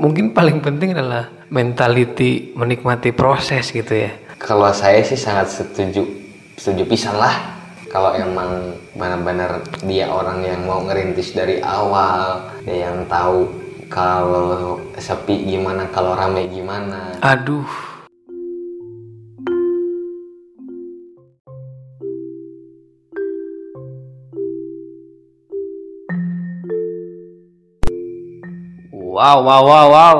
mungkin paling penting adalah mentality menikmati proses gitu ya Kalau saya sih sangat setuju, setuju pisan lah. Kalau emang benar-benar dia orang yang mau ngerintis dari awal, dia yang tahu kalau sepi gimana, kalau rame gimana. aduh Wow, wow, wow, wow.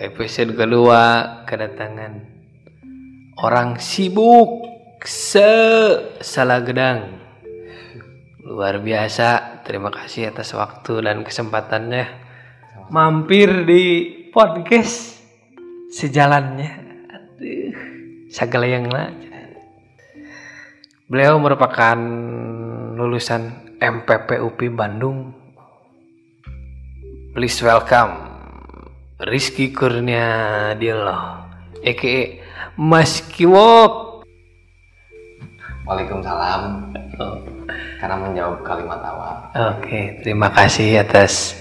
Episode kedua kedatangan orang sibuk se salah gedang. Luar biasa. Terima kasih atas waktu dan kesempatannya. Mampir di podcast sejalannya. Aduh, segala yang lain. Beliau merupakan lulusan MPP UPI Bandung Please welcome Rizky Kurnia Diallo a.k.a. Mas Kiwok Waalaikumsalam. Karena menjawab kalimat awal. Oke, terima kasih atas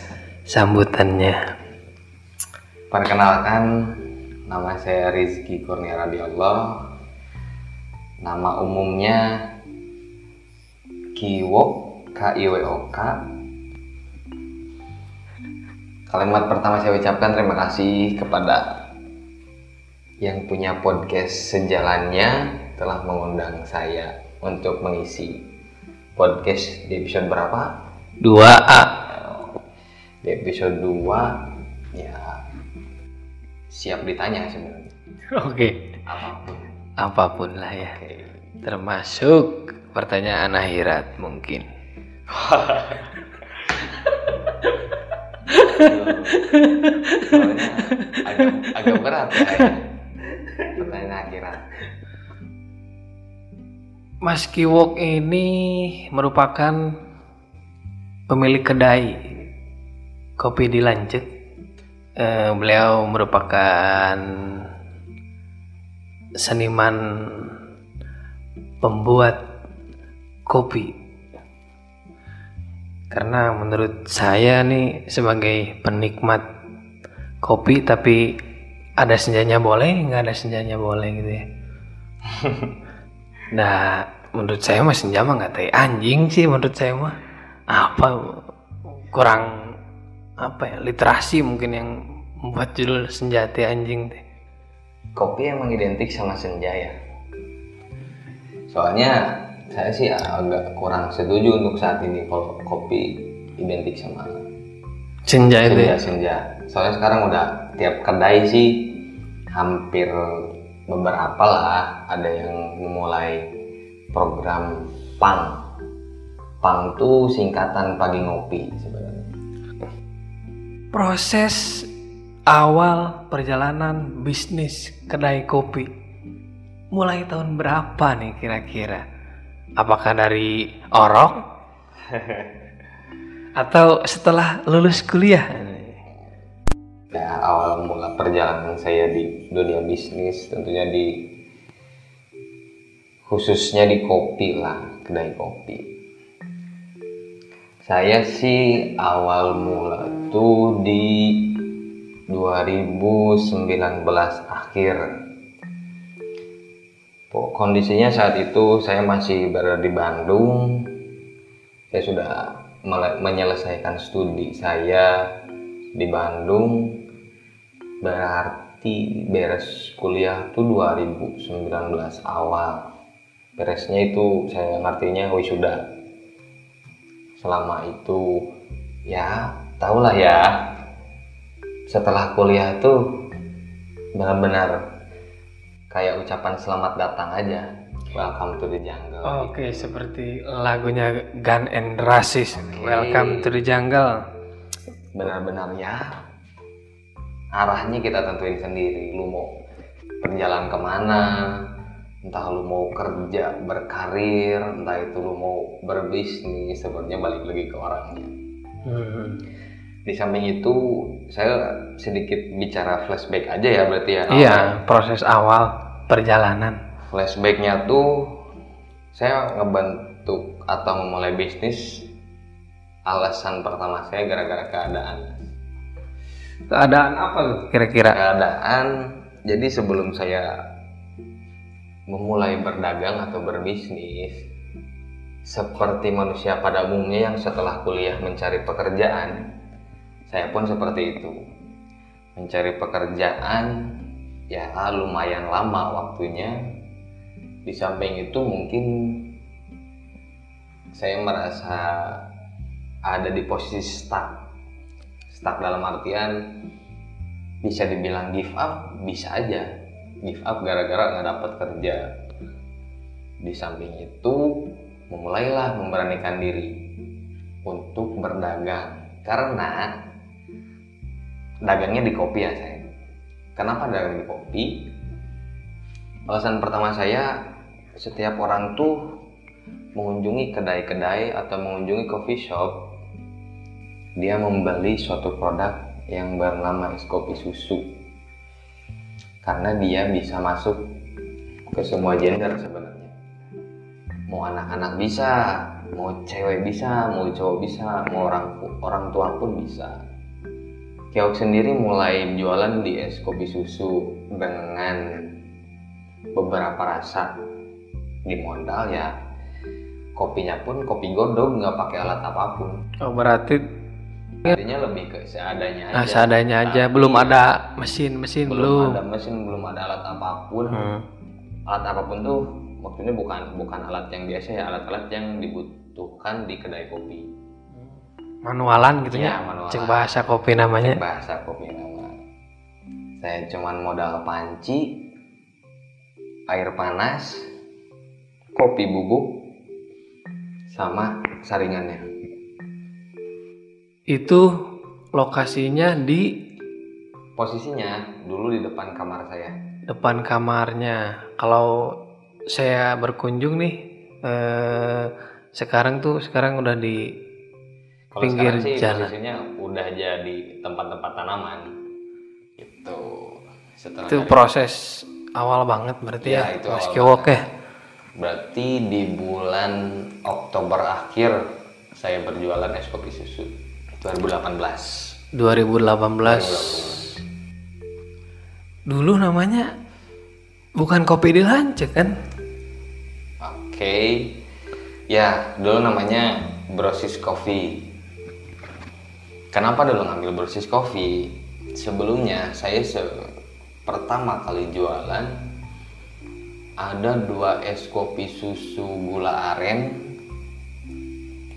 sambutannya Perkenalkan, nama saya Rizky Kurnia Radiallah. Nama umumnya Kiwok, K-I-W-O-K. Kalimat pertama saya ucapkan terima kasih kepada yang punya podcast sejalannya telah mengundang saya untuk mengisi podcast di episode berapa? 2A Di episode 2 ya siap ditanya sebenarnya Oke, apa pun. apa pun lah ya Oke. Termasuk pertanyaan akhirat mungkin Soalnya agak, agak berat ya. ya. Pertanyaan akhirat. Mas Kiwok ini merupakan pemilik kedai kopi di Lanjut. Eh, beliau merupakan seniman pembuat kopi. Karena menurut saya nih sebagai penikmat kopi tapi ada senjanya boleh, nggak ada senjanya boleh gitu ya. Nah, menurut saya mah senja mah nggak tai anjing sih menurut saya mah. Apa kurang apa ya literasi mungkin yang membuat judul senjata anjing teh. Kopi emang identik sama senja ya. Soalnya saya sih agak kurang setuju untuk saat ini kalau kopi identik sama Senja itu ya. senja-senja. Soalnya sekarang udah tiap kedai sih hampir beberapa lah ada yang memulai program pang. Pang tuh singkatan pagi ngopi sebenarnya. Proses awal perjalanan bisnis kedai kopi mulai tahun berapa nih kira-kira? Apakah dari orok atau setelah lulus kuliah? Ya, awal mula perjalanan saya di dunia bisnis tentunya di khususnya di kopi lah, kedai kopi. Saya sih awal mula tuh di 2019 akhir. Po- Kondisinya saat itu saya masih berada di Bandung. Saya sudah menyelesaikan studi saya di Bandung. Berarti beres kuliah tuh 2019 awal. Beresnya itu saya ngertinya wisuda. Selama itu ya tahulah ya. Setelah kuliah tuh benar-benar kayak ucapan selamat datang aja. Welcome to the jungle. Oke, seperti lagunya Gun and Roses. Welcome to the jungle. benar-benar ya arahnya kita tentuin sendiri lu mau berjalan ke mana entah lu mau kerja berkarir entah itu lu mau berbisnis sebenarnya balik lagi ke orangnya Hmm. di samping itu saya sedikit bicara flashback aja ya berarti ya Iya, proses awal perjalanan. flashbacknya tuh saya ngebentuk atau memulai bisnis alasan pertama saya gara-gara keadaan. Keadaan apa kira-kira? Keadaan. Jadi sebelum saya memulai berdagang atau berbisnis seperti manusia pada umumnya yang setelah kuliah mencari pekerjaan saya pun seperti itu. Mencari pekerjaan ya lumayan lama waktunya. Di samping itu mungkin saya merasa ada di posisi stuck. Stuck dalam artian bisa dibilang give up bisa aja. Give up gara-gara nggak dapat kerja. Di samping itu memulailah memberanikan diri untuk berdagang. Karena dagangnya di kopi ya saya kenapa di kopi alasan pertama saya setiap orang tuh mengunjungi kedai-kedai atau mengunjungi coffee shop dia membeli suatu produk yang bernama es kopi susu. Karena dia bisa masuk ke semua gender sebenarnya. Mau anak-anak bisa mau cewek bisa mau cowok bisa mau orang orang tua pun bisa Kiok sendiri mulai jualan di es kopi susu dengan beberapa rasa di modal ya kopinya pun kopi godong nggak pakai alat apa pun oh berarti Artinya lebih ke seadanya aja. nah, seadanya aja Tapi belum ada mesin-mesin belum belum, ada mesin, belum ada alat apa pun. Hmm. Alat apa pun tuh maksudnya bukan bukan alat yang biasa ya, alat-alat yang dibutuhkan di kedai kopi. Manualan gitu Iya, ya manualan. cek bahasa kopi namanya Bahasa kopi nama. Saya cuman modal panci, air panas, kopi bubuk, sama saringannya. itu lokasinya di Posisinya dulu di depan kamar saya. depan kamarnya kalau saya berkunjung nih eh, sekarang tuh sekarang udah di Kalau Pinggir sekarang sih jalan. posisinya udah jadi tempat-tempat tanaman. Itu setelah itu dari- proses awal banget berarti Iya, ya, itu Mas awal Kiwok ya berarti di bulan Oktober akhir saya berjualan es kopi susu 2018. 2018 dulu namanya bukan kopi di Lancet kan Oke. Ya, dulu namanya Brosis Coffee. Kenapa dulu ngambil Brosis Coffee? Sebelumnya saya se- pertama kali jualan ada dua es kopi susu gula aren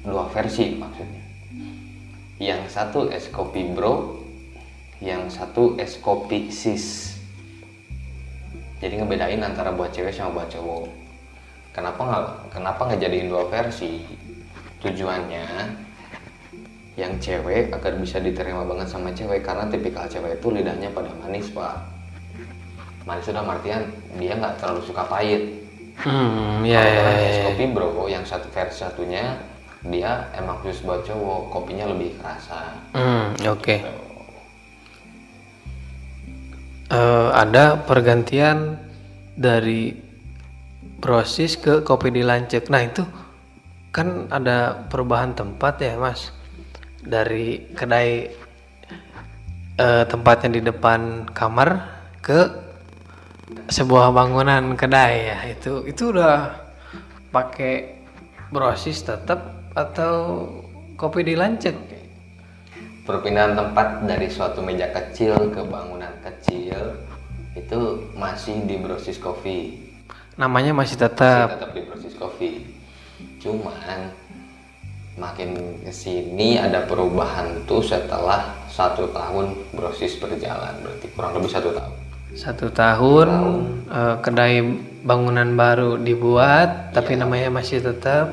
dua versi maksudnya. Yang satu es kopi bro, yang satu es kopi sis. Jadi ngebedain antara buat cewek sama buat cowok kenapa nggak kenapa nggak jadiin dua versi tujuannya yang cewek agar bisa diterima banget sama cewek karena tipikal cewek itu lidahnya pada manis pak. Manis sudah artian dia nggak terlalu suka pahit. Hmm ya Kalau ya, ya, ya. kopi bro yang satu versi satunya dia emang khusus buat cowok kopinya lebih kerasa. Hmm oke. Eh, ada pergantian dari brosis ke kopi di Lancet nah itu kan ada perubahan tempat ya mas dari kedai eh, tempatnya di depan kamar ke sebuah bangunan kedai ya. Itu itu udah pakai brosis tetap atau kopi di Lancet perpindahan tempat dari suatu meja kecil ke bangunan kecil itu masih di Brosis Coffee namanya masih Masih tetap. tetap di Brosis Coffee cuman makin ke sini ada perubahan tuh setelah satu tahun Brosis berjalan berarti kurang lebih satu tahun. Satu tahun eh, kedai bangunan baru dibuat tapi namanya masih tetap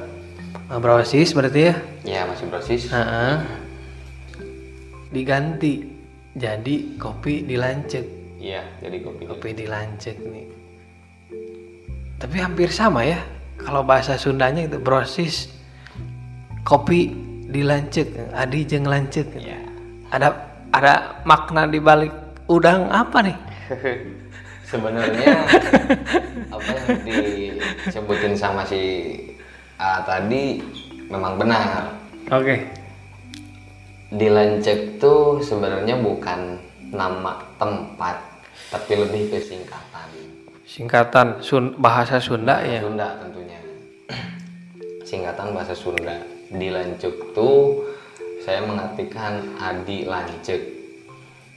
eh, brosis berarti ya? Ya masih Brosis. Ha-ha. diganti jadi kopi di Lancet iya jadi kopi. Kopi di Lancet nih. Tapi hampir sama ya kalau bahasa Sundanya itu brosis kopi di Lancet adi jeng Lancet. Ya ada ada makna di balik udang apa nih? Sebenarnya apa yang disebutin sama si A tadi memang benar. Oke. Lancek tuh sebenarnya bukan nama tempat tapi lebih ke singkatan. Singkatan Sun bahasa Sunda ya. Sunda tentunya. Singkatan bahasa Sunda di Lancuk tuh saya mengartikan Adi Lancuk.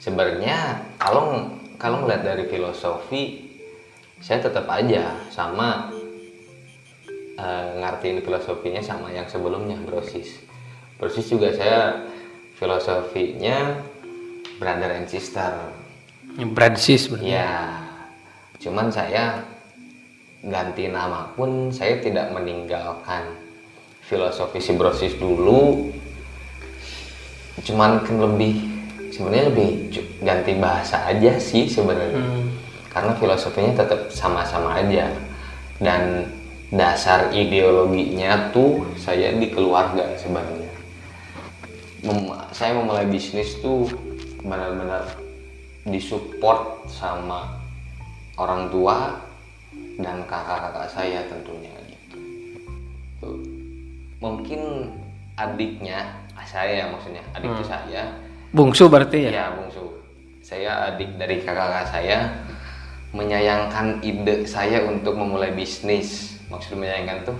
Sebenarnya kalau kalau melihat dari filosofi saya tetap aja sama eh, ngartiin filosofinya sama yang sebelumnya brosis. Brosis juga saya filosofinya brother and sister. Bransis berarti. Ya, cuman saya ganti nama pun saya tidak meninggalkan filosofi sibrosis dulu. Cuman kan lebih sebenarnya lebih ganti bahasa aja sih sebenarnya. Karena filosofinya tetap sama-sama aja. Dan dasar ideologinya tuh saya di keluarga sebenarnya. Mem- saya memulai bisnis tuh benar-benar disupport sama orang tua dan kakak-kakak saya tentunya. Mungkin adiknya saya maksudnya adik itu saya. Bungsu berarti ya. ya bungsu. Saya adik dari kakak-kakak saya. Menyayangkan ide saya untuk memulai bisnis. Maksud menyayangkan tuh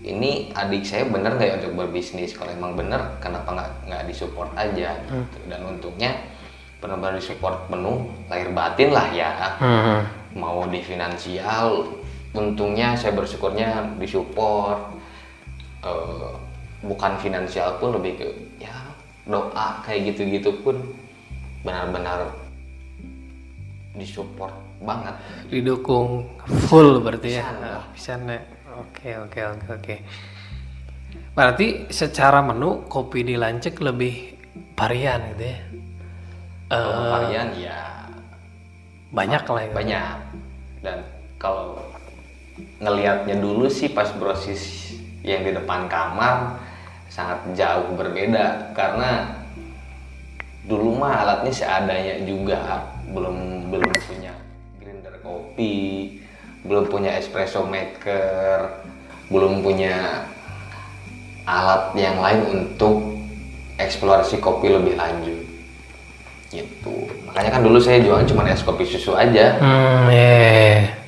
ini adik saya bener nggak ya untuk berbisnis? Kalau emang bener kenapa nggak nggak disupport aja gitu. dan untungnya benar-benar disupport penuh lahir batin lah ya. Hmm. mau di finansial untungnya saya bersyukurnya disupport Eh, bukan finansial pun lebih ke ya doa kayak gitu-gitu pun benar-benar disupport banget Didukung full berarti ya. Pisan ya. Oke oke oke oke. Berarti secara menu kopi di Lancek lebih varian gitu ya. Kalau Eh, varian ya banyak lah ya. banyak dan kalau ngelihatnya dulu sih pas brosis yang di depan kamar sangat jauh berbeda. Karena dulu mah alatnya seadanya juga belum belum punya grinder kopi belum punya espresso maker belum punya alat yang lain untuk eksplorasi kopi lebih lanjut. Gitu. Makanya kan dulu saya jualan cuma es kopi susu aja. Hmm, yeah.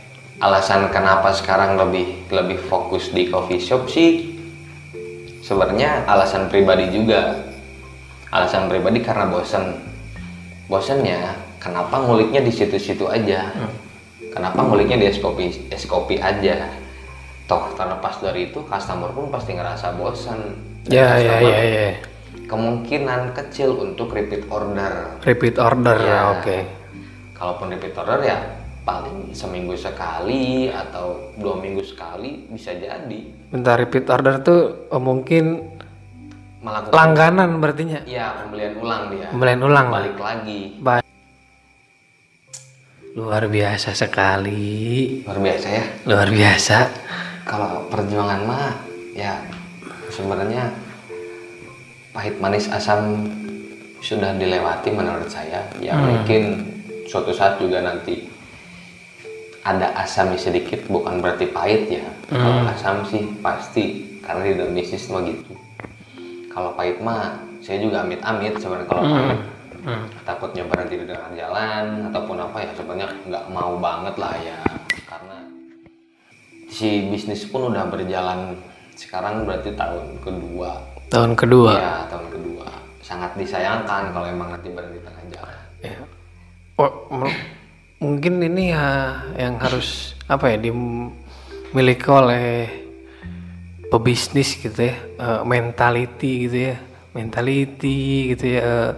Alasan kenapa sekarang lebih lebih fokus di coffee shop sih sebenarnya alasan pribadi juga alasan pribadi karena bosen bosennya kenapa nguliknya di situ-situ aja kenapa nguliknya di es kopi es kopi aja toh terlepas dari itu customer pun pasti ngerasa bosen Ya ya customer ya ya. kemungkinan kecil untuk repeat order Repeat order Ya. oke. kalaupun repeat order ya paling seminggu sekali atau dua minggu sekali bisa jadi Bentar repeat order tuh oh, mungkin melakukan langganan berartinya. ya pembelian ulang dia Pembelian ulang lah. balik lagi Ba- Luar biasa sekali. luar biasa ya Luar biasa. kalau perjuangan mah ya sebenarnya pahit manis asam sudah dilewati menurut saya ya mungkin suatu saat juga nanti ada asamnya sedikit bukan berarti pahit ya kalau asam sih pasti karena di dalam bisnis mah gitu. Kalau pahit mah saya juga amit-amit sebenarnya kalau pahit. Hmm. takutnya berhenti di tengah jalan ataupun apa ya sebenarnya nggak mau banget lah ya. Karena si bisnis pun udah berjalan sekarang berarti tahun kedua. Tahun kedua. ya tahun kedua. Sangat disayangkan kalau emang nanti berhenti di tengah jalan. Ya. Oh, mungkin ini ya yang harus apa ya dimiliki oleh pebisnis gitu ya, eh, mentality gitu ya, mentality gitu ya. eh,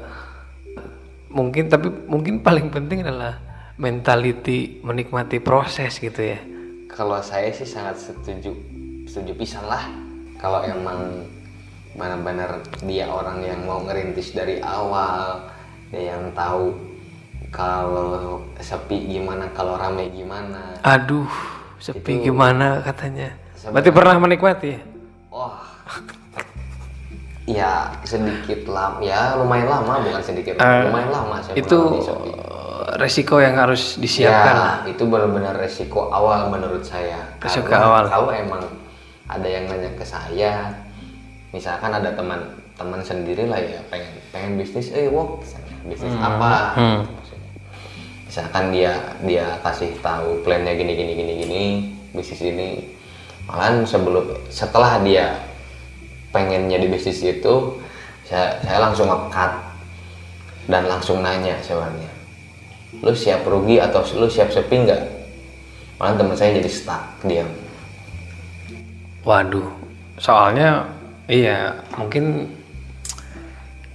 mungkin tapi mungkin paling penting adalah mentality menikmati proses gitu ya. kalau saya sih sangat setuju setuju pisan lah kalau emang benar-benar dia orang yang mau ngerintis dari awal dia yang tahu kalau sepi gimana kalau rame gimana Aduh, sepi gimana katanya. Berarti pernah menikmati ya? wah ya sedikit lama ya lumayan lama bukan sedikit lumayan lama saya itu resiko yang harus disiapkan lah. Ya, itu benar-benar resiko awal menurut saya. Resiko Karena awal. Kalau emang ada yang nanya ke saya, misalkan ada teman teman sendiri lah ya pengen pengen bisnis eh wok bisnis apa Hmm. Misalkan dia dia kasih tahu plannya gini gini gini gini bisnis ini. Malahan sebelum setelah dia pengennya di bisnis itu saya saya langsung ngekat dan langsung nanya sebenarnya lu siap rugi atau lu siap sepi nggak? Malah teman saya jadi stuck diam. Waduh, soalnya iya mungkin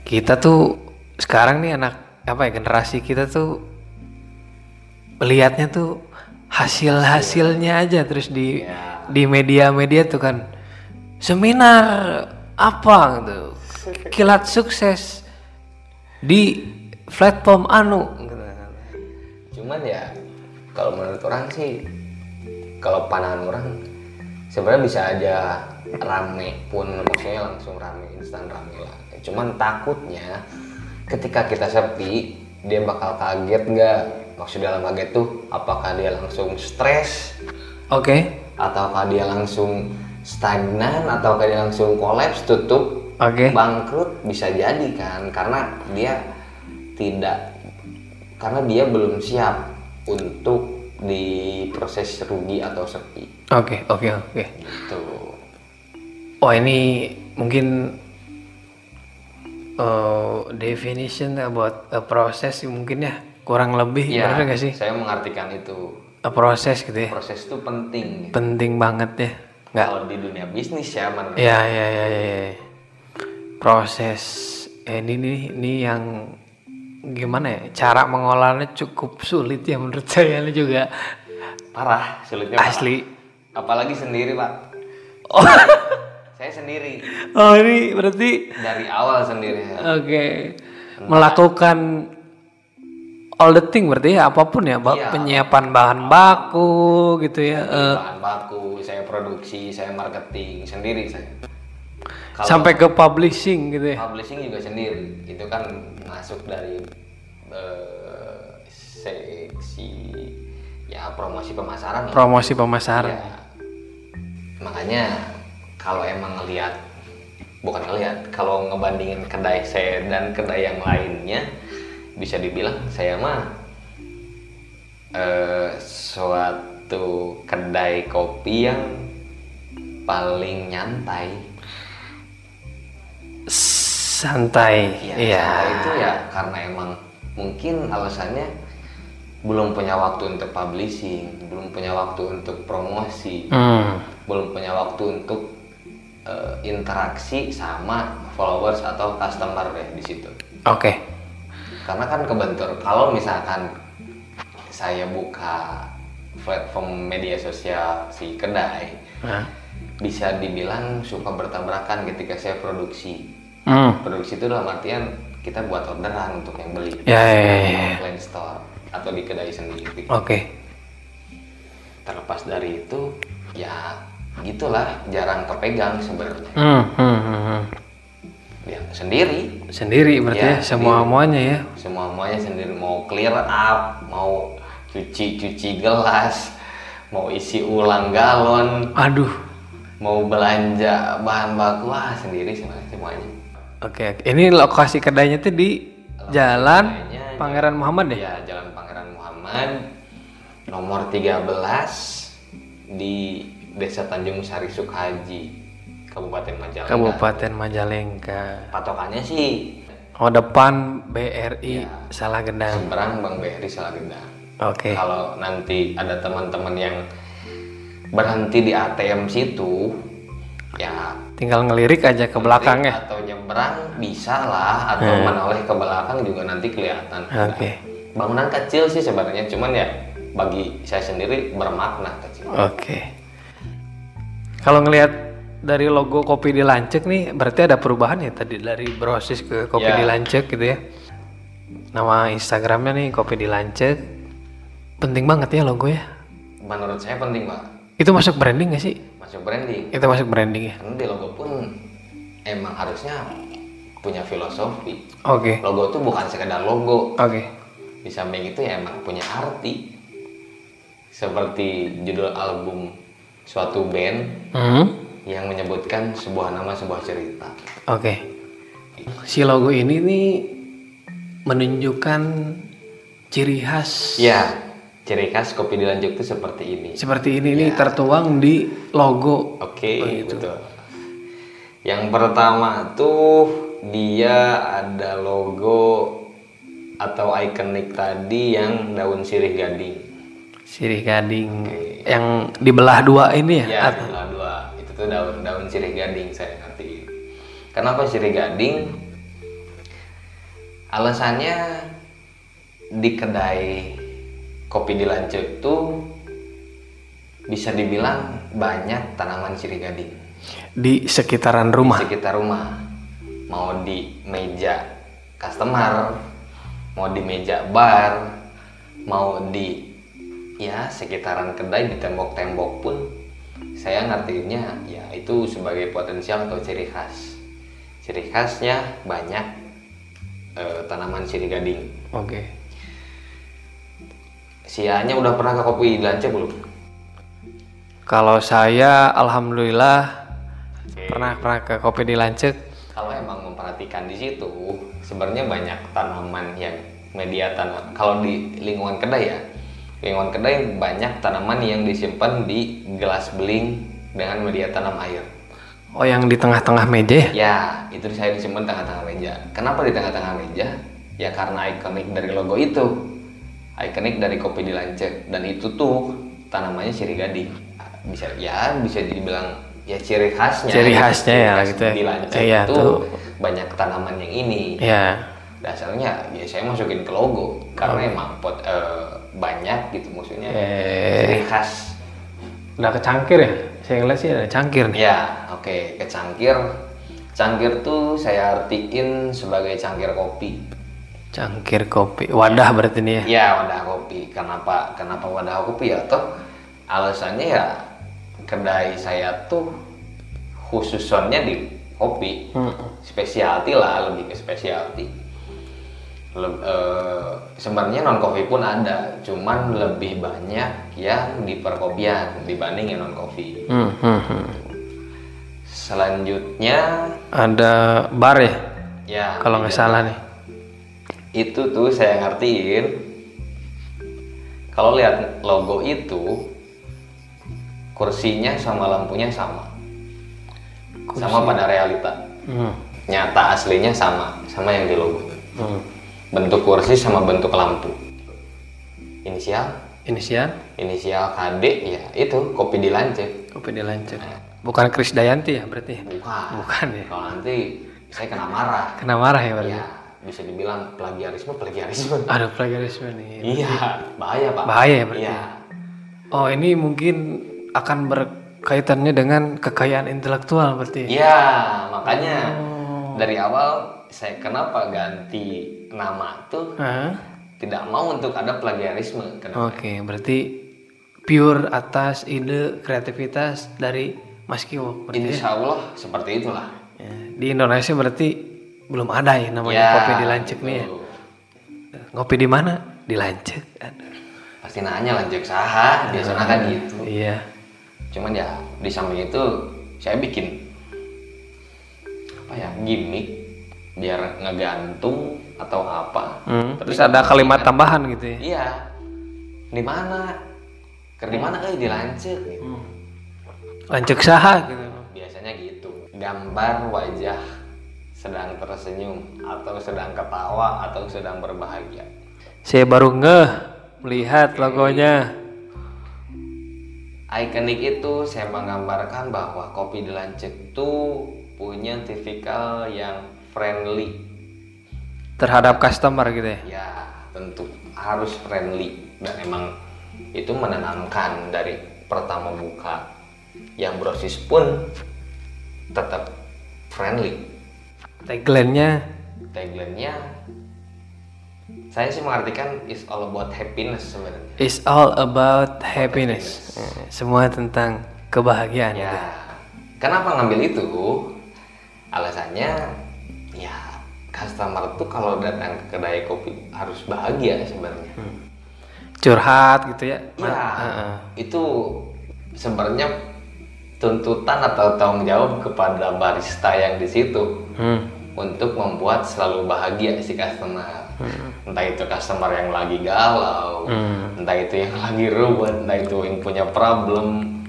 kita tuh sekarang nih anak apa ya generasi kita tuh melihatnya tuh hasil hasilnya aja terus di Ya. di media-media tuh kan seminar apa? gitu. Kilat sukses di platform anu. Gitu. cuman ya kalau menurut orang sih kalau pandangan orang sebenarnya bisa aja rame pun maksudnya langsung rame instan rame lah. Cuman takutnya ketika kita sepi dia bakal kaget nggak maksud dalam kaget tuh apakah dia langsung stres? Oke, ataukah dia langsung stagnan? Ataukah dia langsung kolaps tutup? Oke, bangkrut? Bisa jadi kan? Karena dia tidak karena dia belum siap untuk di proses rugi atau sepi. Oke, oke, oke. gitu. Oh ini mungkin uh, definition about a process mungkin ya kurang lebih ya bener gak sih? saya mengartikan itu. A proses gitu ya? Proses itu penting penting banget ya? Nggak? Kalau di dunia bisnis ya menurut ya ya ya ya, ya. proses eh, ini nih ini yang gimana ya? Cara mengolahnya cukup sulit ya menurut saya ini juga. Parah sulitnya parah. asli. Apalagi sendiri pak. Oh, saya sendiri. Oh ini berarti dari awal sendiri. Oke. Melakukan all the thing berarti ya apa pun ya, Ba- Iya. penyiapan bahan baku gitu ya. eh, bahan baku saya produksi saya marketing sendiri saya Kalau sampai ke publishing gitu ya. publishing juga sendiri itu kan masuk dari eh, seksi ya promosi pemasaran. Promosi pemasaran. Ya. makanya kalau emang ngelihat bukan ngelihat kalau ngebandingin kedai saya dan kedai yang lainnya bisa dibilang saya mah eh, suatu kedai kopi yang paling nyantai Santai. Ya, Iya. sama itu ya karena emang mungkin alasannya belum punya waktu untuk publishing, belum punya waktu untuk promosi, Hmm. belum punya waktu untuk eh, interaksi sama followers atau customer deh di situ. Oke. Karena kan kebentur kalau misalkan saya buka platform media sosial si kedai Nah. bisa dibilang suka bertabrakan ketika saya produksi Hmm. produksi itu dalam artian kita buat orderan untuk yang beli Ya, ya, ya, ya. offline store atau di kedai sendiri Oke. terlepas dari itu ya gitulah jarang kepegang sebenarnya Hmm, hmm, hmm, hmm. ya sendiri Sendiri berarti Ya, ya, semua muanya ya. semua semuanya sendiri mau clear up mau cuci cuci gelas mau isi ulang galon Aduh. mau belanja bahan baku ah sendiri sebenarnya semuanya Oke, ini lokasi kedainya tuh di Jalan kedainya Pangeran Muhammad ya? Ya, Jalan Pangeran Muhammad nomor 13 di Desa Tanjung Sari Sukhaji, Kabupaten Majalengka. Kabupaten Majalengka. Patokannya sih Oh depan BRI Ya. Salah Gendang. seberang Bang BRI Salagendang. Oke. Kalau nanti ada teman-teman yang berhenti di ATM situ, ya Tinggal ngelirik aja ke belakang ya. atau nyebrang bisa lah atau menoleh ke belakang juga nanti kelihatan. Oke. Bangunan kecil sih sebenarnya, cuman ya bagi saya sendiri bermakna kecil. Oke. Kalau ngelihat dari logo kopi di Lancek nih, berarti ada perubahan ya tadi dari brosis ke kopi Ya. di Lancek gitu ya. Nama Instagramnya nih kopi di Lancek. Penting banget ya logo ya. Menurut saya penting pak, Itu masuk branding gak sih? masuk branding. Itu masuk branding ya. Karena di logo pun emang harusnya punya filosofi. Oke. Logo itu bukan sekedar logo, Oke. di samping itu ya emang punya arti. Seperti judul album suatu band Hmm. Yang menyebutkan sebuah nama sebuah cerita. Oke. Si logo ini nih menunjukkan ciri khas Ya, ciri khas kopi dilanjut itu seperti ini. seperti ini nih tertuang di logo. Oke, betul. Yang pertama tuh dia ada logo atau ikonik tadi yang daun sirih gading. Sirih gading yang dibelah dua ini ya. Ya, dua, dua. Itu tuh daun-daun sirih gading saya ngerti. Kenapa sirih gading? Alasannya di kedai kopi di Lancet tuh bisa dibilang banyak tanaman sirih gading Di sekitaran rumah. sekitar rumah. Mau di meja customer, mau di meja bar, mau di ya sekitaran kedai di tembok-tembok pun saya ngertiinnya ya itu sebagai potensial atau ciri khas. Ciri khasnya banyak eh, tanaman sirih gading. Oke. Sianya udah pernah ke kopi Lance belum? Kalau saya alhamdulillah pernah pernah ke kopi di Lancet. Kalau emang memperhatikan di situ, sebenarnya banyak tanaman yang media tanam. Kalau di lingkungan kedai ya, lingkungan kedai banyak tanaman yang disimpan di gelas beling dengan media tanam air. Oh yang di tengah-tengah meja ya? Ya, itu saya disimpan tengah-tengah meja. Kenapa di tengah-tengah meja? Ya karena ikonik dari logo itu. Ikonik dari kopi di Lancet dan itu tuh tanamannya sirih gading. Bisa ya bisa dibilang ya ciri khasnya. Ciri gitu. khasnya Ciri ya, khas gitu ya. Di Lancet Iya, itu tuh. banyak tanaman yang ini. Ya. Dasarnya ya saya masukin ke logo karena emang pot eh, banyak gitu maksudnya. Eh. Ciri khas Udah kecangkir ya? Saya ngeliat sih ada cangkir nih. Ya, oke, ke cangkir. Cangkir tuh saya artiin sebagai cangkir kopi. Cangkir kopi. Wadah berarti nih ya? Ya, wadah kopi. Kenapa kenapa wadah kopi ya? Toh alasannya ya kedai saya tuh khususnya di kopi. Hmm. Specialty lah, lebih ke specialty. Leb- eh, sebenarnya non kopi pun ada, cuman lebih banyak yang di perkopian dibanding yang non kopi. Hmm, hmm, hmm. Selanjutnya Ada bar ya? ya Kalau nggak salah nih. itu tuh saya ngertiin kalau lihat logo itu kursinya sama lampunya sama sama pada realita Hmm. nyata aslinya sama sama yang di logo Hmm. Bentuk kursi sama bentuk lampu inisial Inisial? inisial KD ya itu kopi di Lance Kopi di Lancet. Bukan Kris Dayanti ya berarti? ya? bukan Bukan ya? kalau nanti saya kena marah Kena marah ya berarti? ya bisa dibilang plagiarisme plagiarisme Ada plagiarisme nih. iya bahaya pak Bahaya ya berarti? iya Oh ini mungkin akan berkaitannya dengan kekayaan intelektual berarti? Iya, makanya Oh. dari awal saya kenapa ganti nama tuh Hah? tidak mau untuk ada plagiarisme. Oke, berarti pure atas ide kreativitas dari Mas Kiwo. ya? Insya Allah seperti itulah. Ya, Di Indonesia berarti belum ada ya namanya Ya, kopi di Lancek nih ya. Ngopi di mana? Di Lancek. Aduh. Pasti nanya lanjut saha, biasanya kan gitu. Iya. Cuman ya di samping itu saya bikin apa ya gimmick biar ngegantung atau apa. Hmm, Terus ada kalimat tambahan gitu ya. Iya. Di mana? Ker di mana eh di Lancet gitu. Hmm. Saha gitu. biasanya gitu gambar wajah sedang tersenyum atau sedang ketawa atau sedang berbahagia Saya baru ngeh melihat logonya. ikonik itu saya menggambarkan bahwa kopi di Lancet itu punya tipikal yang friendly Terhadap customer gitu ya. ya tentu harus friendly dan emang itu menenangkan dari pertama buka yang brosis pun tetap friendly Tagline-nya tagline-nya saya sih mengartikan is all about happiness sebenarnya. is all about happiness. Eh, Semua tentang kebahagiaan. gitu. Ya, kenapa ngambil itu? Alasannya ya customer tuh kalau datang ke kedai kopi harus bahagia sebenarnya. Curhat gitu ya. Ya, itu sebenarnya tuntutan atau tanggung jawab kepada barista yang di situ Hmm. untuk membuat selalu bahagia si customer. Entah itu customer yang lagi galau, entah itu yang lagi ruwet, entah itu yang punya problem.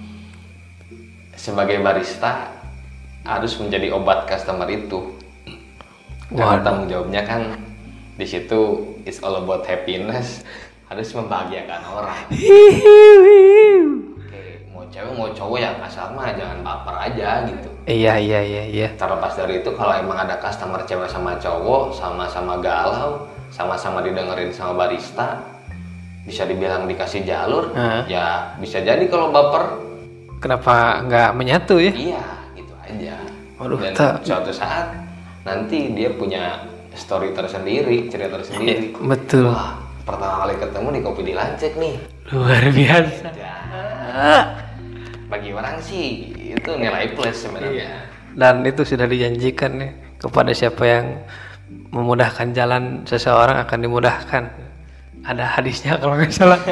Sebagai barista harus menjadi obat customer itu. Karena tanggung jawabnya kan di situ is all about happiness, harus membahagiakan orang. Oke, mau cewek mau cowok yang asal mah jangan baper aja gitu. Iya iya iya iya. Terlepas dari itu kalau emang ada customer cewek sama cowok sama-sama galau, sama-sama didengerin sama barista, bisa dibilang dikasih jalur, Heeh. ya bisa jadi kalau baper, Kenapa nggak menyatu ya? iya gitu aja. Waduh, Dan tak- suatu saat nanti dia punya story tersendiri, cerita tersendiri. Betul. Wah, pertama kali ketemu di kopi di Lancet nih. Luar biasa. Ya, bagi orang sih itu nilai plus sebenarnya. Dan itu sudah dijanjikan nih kepada siapa yang memudahkan jalan seseorang akan dimudahkan. Ada hadisnya kalau nggak salah.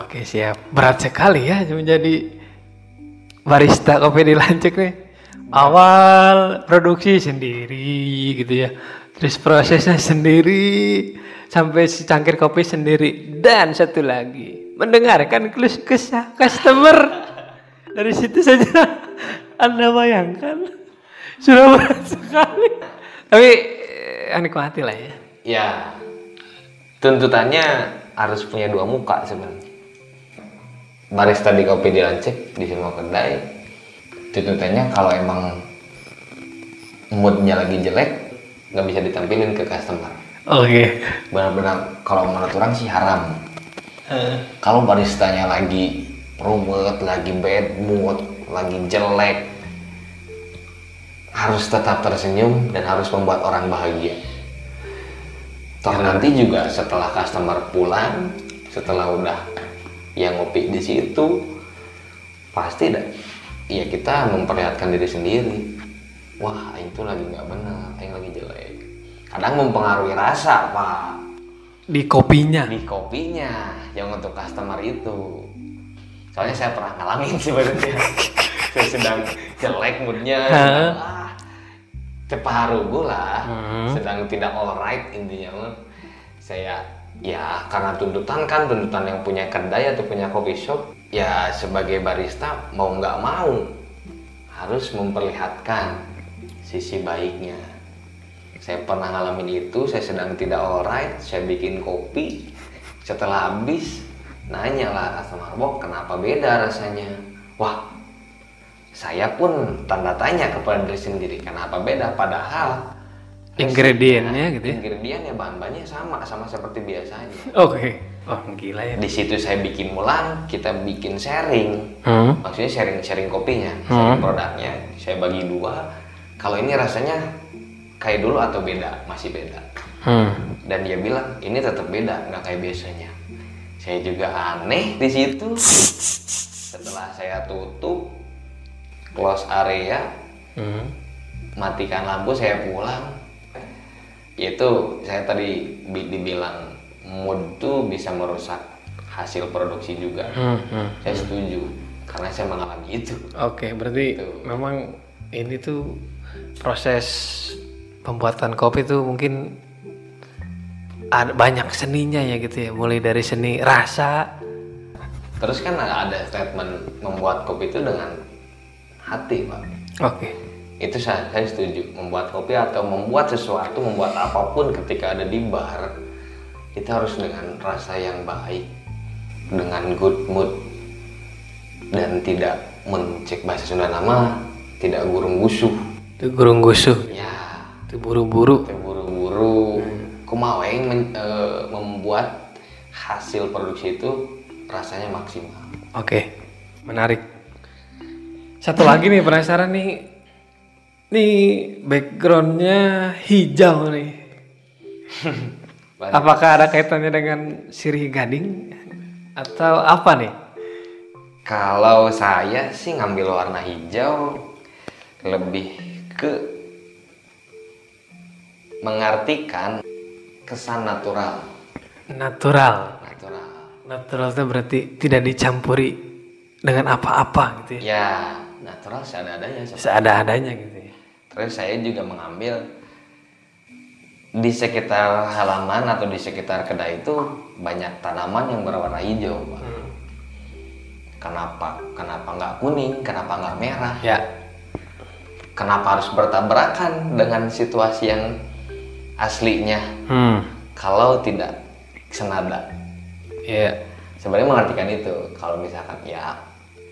Oke siap. Berat sekali ya menjadi barista kopi di Lancik nih. Awal produksi sendiri gitu ya. Terus prosesnya sendiri sampai secangkir kopi sendiri dan satu lagi mendengarkan keluh kesah customer. Dari situ saja Anda bayangkan sudah berat sekali. Tapi eh, nikmati lah ya. Ya, tuntutannya harus punya dua muka sebenarnya. Barista di kopi di Lancet di semua kedai, tuntutannya kalau emang moodnya lagi jelek, nggak bisa ditampilin ke customer. Oke. Benar-benar kalau menurut orang sih haram. Kalau baristanya lagi ruwet, lagi bad mood, lagi jelek, harus tetap tersenyum dan harus membuat orang bahagia. Toh nanti juga setelah customer pulang, setelah udah yang ngopi di situ, pasti dah, ya kita memperlihatkan diri sendiri. Wah, itu lagi nggak benar, yang lagi jelek. Kadang mempengaruhi rasa, Pak. Di kopinya. di kopinya yang untuk customer itu. Soalnya saya pernah ngalamin sebenarnya saya sedang jelek moodnya. Sedang ah, ceparu lah. Sedang tidak alright intinya. Saya ya karena tuntutan kan tuntutan yang punya kedai atau punya coffee shop ya sebagai barista mau nggak mau harus memperlihatkan sisi baiknya saya pernah ngalamin itu, saya sedang tidak alright, saya bikin kopi. Setelah habis, nanya lah customer, Bok, kenapa beda rasanya? Wah, saya pun tanda tanya kepada diri sendiri, kenapa beda? Padahal Ingredientnya gitu ya. ingredientnya bahan-bahannya sama, sama seperti biasanya. Oke. Oh gila ya. Di situ saya bikin ulang, kita bikin sharing. Hmm. Maksudnya sharing-sharing kopinya, sharing produknya. Saya bagi dua. Kalau ini rasanya kayak dulu atau beda? Masih beda. Hmm. Dan dia bilang ini tetap beda, nggak kayak biasanya. Saya juga aneh di situ. Setelah saya tutup, close area, Hmm. matikan lampu, saya pulang. Itu saya tadi bi- dibilang mood tuh bisa merusak hasil produksi juga. Hmm. hmm. Saya setuju karena saya mengalami itu. Oke, berarti memang ini tuh proses pembuatan kopi tuh mungkin ada banyak seninya ya gitu ya. Mulai dari seni rasa. Terus kan ada statement membuat kopi itu dengan hati, Pak. Oke. Itu saya, saya setuju. Membuat kopi atau membuat sesuatu, membuat apa pun ketika ada di bar, itu harus dengan rasa yang baik, dengan good mood, dan tidak mencek bahasa Sunda nama, tidak gurung gusuh. Itu gurung gusuh. Ya, Itu buru-buru. itu buru-buru. Kumaha yang men- eh, membuat hasil produksi itu rasanya maksimal. Oke, menarik. Satu lagi nih penasaran nih. Nih backgroundnya hijau nih. Apakah ada kaitannya dengan sirih gading atau apa nih? Kalau saya sih ngambil warna hijau lebih ke mengartikan kesan natural. Natural. Natural. Natural itu berarti tidak dicampuri dengan apa-apa gitu ya. Ya, natural seadanya. seperti- Seada-adanya gitu ya. terus saya juga mengambil di sekitar halaman atau di sekitar kedai itu banyak tanaman yang berwarna hijau Pak. Hmm. kenapa kenapa nggak kuning kenapa nggak merah Ya. kenapa harus bertabrakan dengan situasi yang aslinya Hmm. kalau tidak senada Ya. sebenarnya mengartikan itu kalau misalkan ya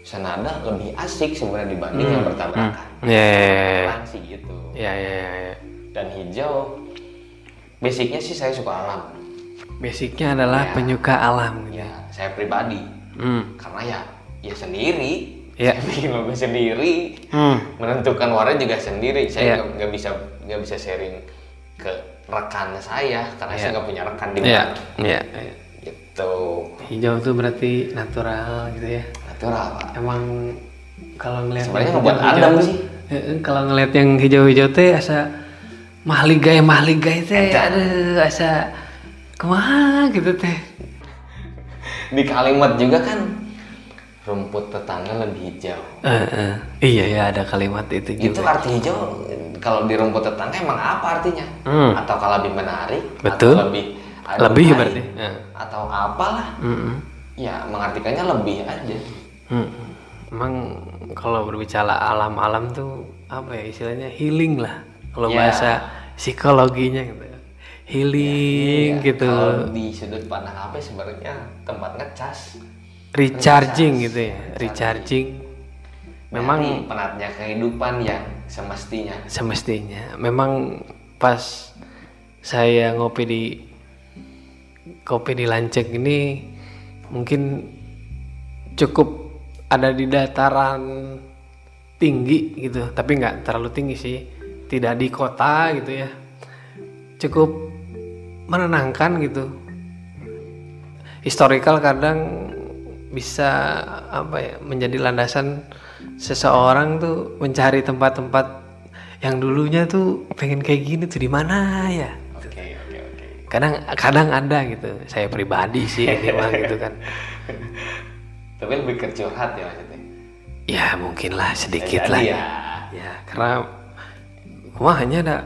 senada lebih asik sebenarnya dibanding yang bertabrakan Ya, ya, ya, Kan sih gitu ya, ya, ya, ya. dan hijau basicnya sih saya suka alam Basicnya adalah Ya. penyuka alam. gitu. ya saya pribadi Hmm. karena ya ya sendiri Ya. saya bikin logo sendiri Hmm. menentukan warna juga sendiri saya Ya. nggak nggak bisa nggak bisa sharing ke rekan saya karena Ya. saya nggak punya rekan di Ya. mana Ya. ya. gitu Hijau tuh berarti natural gitu ya. natural pak Emang kalau ngeliat Sebenarnya yang ngebuat tuh, sih. eh, eh, kalau ngeliat yang hijau-hijau teh asa mahligai mahligai teh aduh asa ke mana gitu teh di kalimat juga kan rumput tetangga lebih hijau Eh, eh, iya ya ada kalimat itu itu juga arti hijau kalau di rumput tetangga emang apa artinya Hmm. atau kalau lebih menarik Betul. atau lebih Lebih adem berarti, air, ya. atau apalah Mm-mm. ya mengartikannya lebih aja Mm. emang kalau berbicara alam-alam tuh apa ya istilahnya healing lah kalau Ya. bahasa psikologinya gitu. Healing Iya, gitu. Kalau di sudut pandang apa sebenarnya? Tempat ngecas. Recharging gitu ya recharging. memang Dari penatnya kehidupan yang semestinya. Semestinya. Memang pas saya ngopi di kopi di Lancek ini mungkin cukup ada di dataran tinggi gitu. Tapi nggak terlalu tinggi sih tidak di kota gitu ya. Cukup menenangkan gitu. Historical kadang bisa apa ya menjadi landasan seseorang tuh mencari tempat-tempat yang dulunya tuh pengen kayak gini tuh di mana ya? Oke kadang kadang ada gitu. Saya pribadi sih ini mah gitu kan. Tapi lebih ke curhat ya maksudnya? Ya mungkin lah sedikit lah. ya. Ya karena wah hanya ada.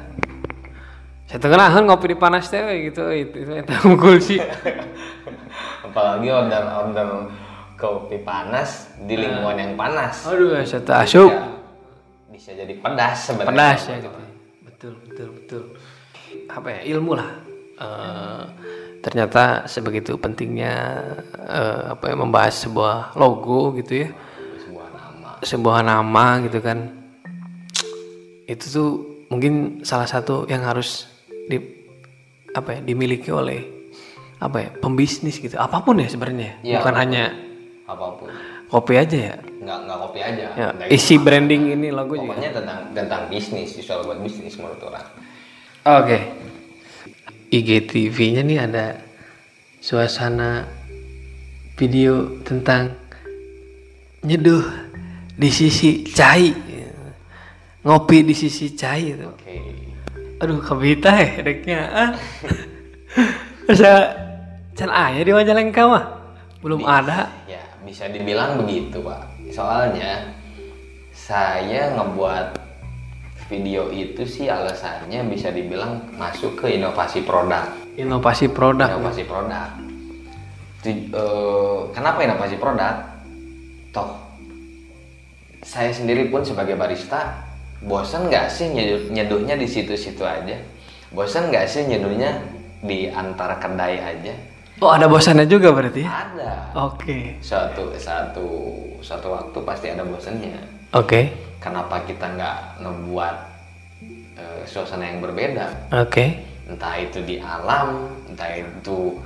Saya tengah ngopi di panas teh gitu. Itu itu eta unggul sih apalagi order order kopi panas di lingkungan yang panas. Aduh saya tak asup. Ya, bisa jadi pedas sebenarnya. Pedas ya gitu. Betul betul betul. Apa ya ilmu lah. Eh, ternyata sebegitu pentingnya eh, apa ya membahas sebuah logo gitu ya. Sebuah nama. Sebuah nama gitu kan. Itu tuh mungkin salah satu yang harus di apa ya dimiliki oleh apa ya pembisnis gitu. Apa pun ya sebenarnya. Iya, bukan apa pun. hanya apa pun. kopi aja ya, nggak nggak kopi aja. Ya isi branding ini logo juga. Pokoknya tentang tentang bisnis soal buat bisnis menurut orang. Oke. IGTV-nya nih ada suasana video tentang nyeduh di sisi cai ngopi di sisi cai itu. Oke. Aduh kebita ya deknya ah. Bisa can ayah di Majalengka mah. Belum ada. Ya bisa dibilang begitu pak. Soalnya saya ngebuat video itu sih alasannya bisa dibilang masuk ke inovasi produk. Inovasi produk inovasi produk. Tu- eh, kenapa inovasi produk? Toh saya sendiri pun sebagai barista bosan nggak sih nyeduh- nyeduhnya di situ-situ aja? Bosan nggak sih nyeduhnya di antara kedai aja? Oh ada bosannya juga berarti ya? Ada. Oke. Satu satu satu waktu pasti ada bosannya. Oke. Kenapa kita nggak ngebuat eh, suasana yang berbeda? Oke. Entah itu di alam entah itu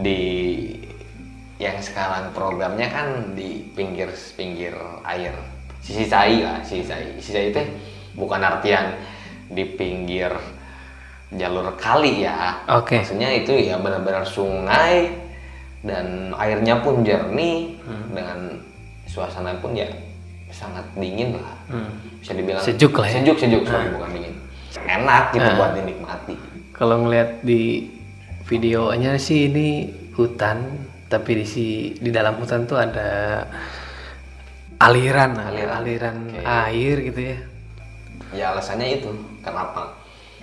di yang sekarang programnya kan di pinggir pinggir air. Sisi cai lah sisi cai sisi cai itu bukan artian di pinggir jalur kali ya. Oke. maksudnya itu ya benar-benar sungai dan airnya pun jernih. Dengan suasana pun ya sangat dingin lah. Hmm. bisa dibilang Sejuk lah ya. sejuk sejuk sorry, bukan dingin. Enak gitu buat dinikmati. Kalau ngeliat di videonya sih ini hutan tapi di si di dalam hutan tuh ada aliran aliran, Aliran, oke. air gitu ya ya alasannya itu. Kenapa?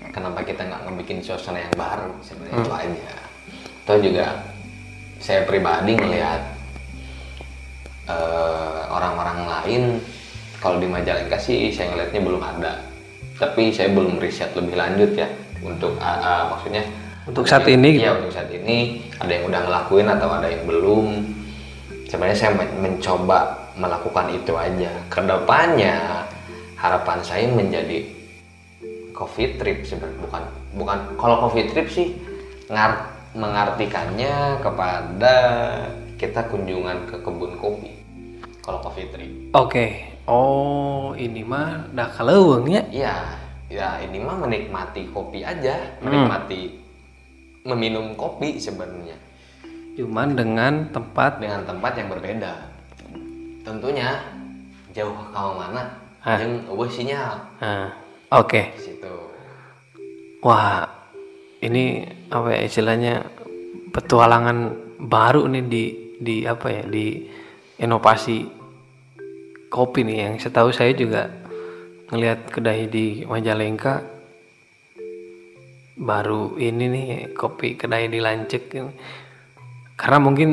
Kenapa kita nggak ngebikin suasana yang baru? Sebenarnya itu aja. Atau juga saya pribadi melihat eh, orang-orang lain kalau di Majalengka sih saya ngelihatnya belum ada. Tapi saya belum riset lebih lanjut ya. Untuk ah, ah, maksudnya Untuk saat ini gitu? Iya untuk saat ini. Ada yang udah ngelakuin atau ada yang belum. Sebenarnya saya men- mencoba melakukan itu aja. Ke depannya harapan saya menjadi coffee trip sebenarnya. Bukan bukan kalau coffee trip sih ngar mengartikannya kepada kita kunjungan ke kebun kopi. Kalau coffee trip. Oke. Oh, ini mah dah kaleuweung nya. Iya, ya ini mah menikmati kopi aja, menikmati meminum kopi sebenarnya. Cuman dengan tempat dengan tempat yang berbeda. Tentunya jauh ke mana, Hah? yang sinyal Nah, oke. situ. Wah, ini apa ya istilahnya petualangan baru nih di di apa ya di inovasi kopi nih yang setahu saya juga ngelihat kedai di Majalengka baru ini nih kopi kedai di Lancek karena mungkin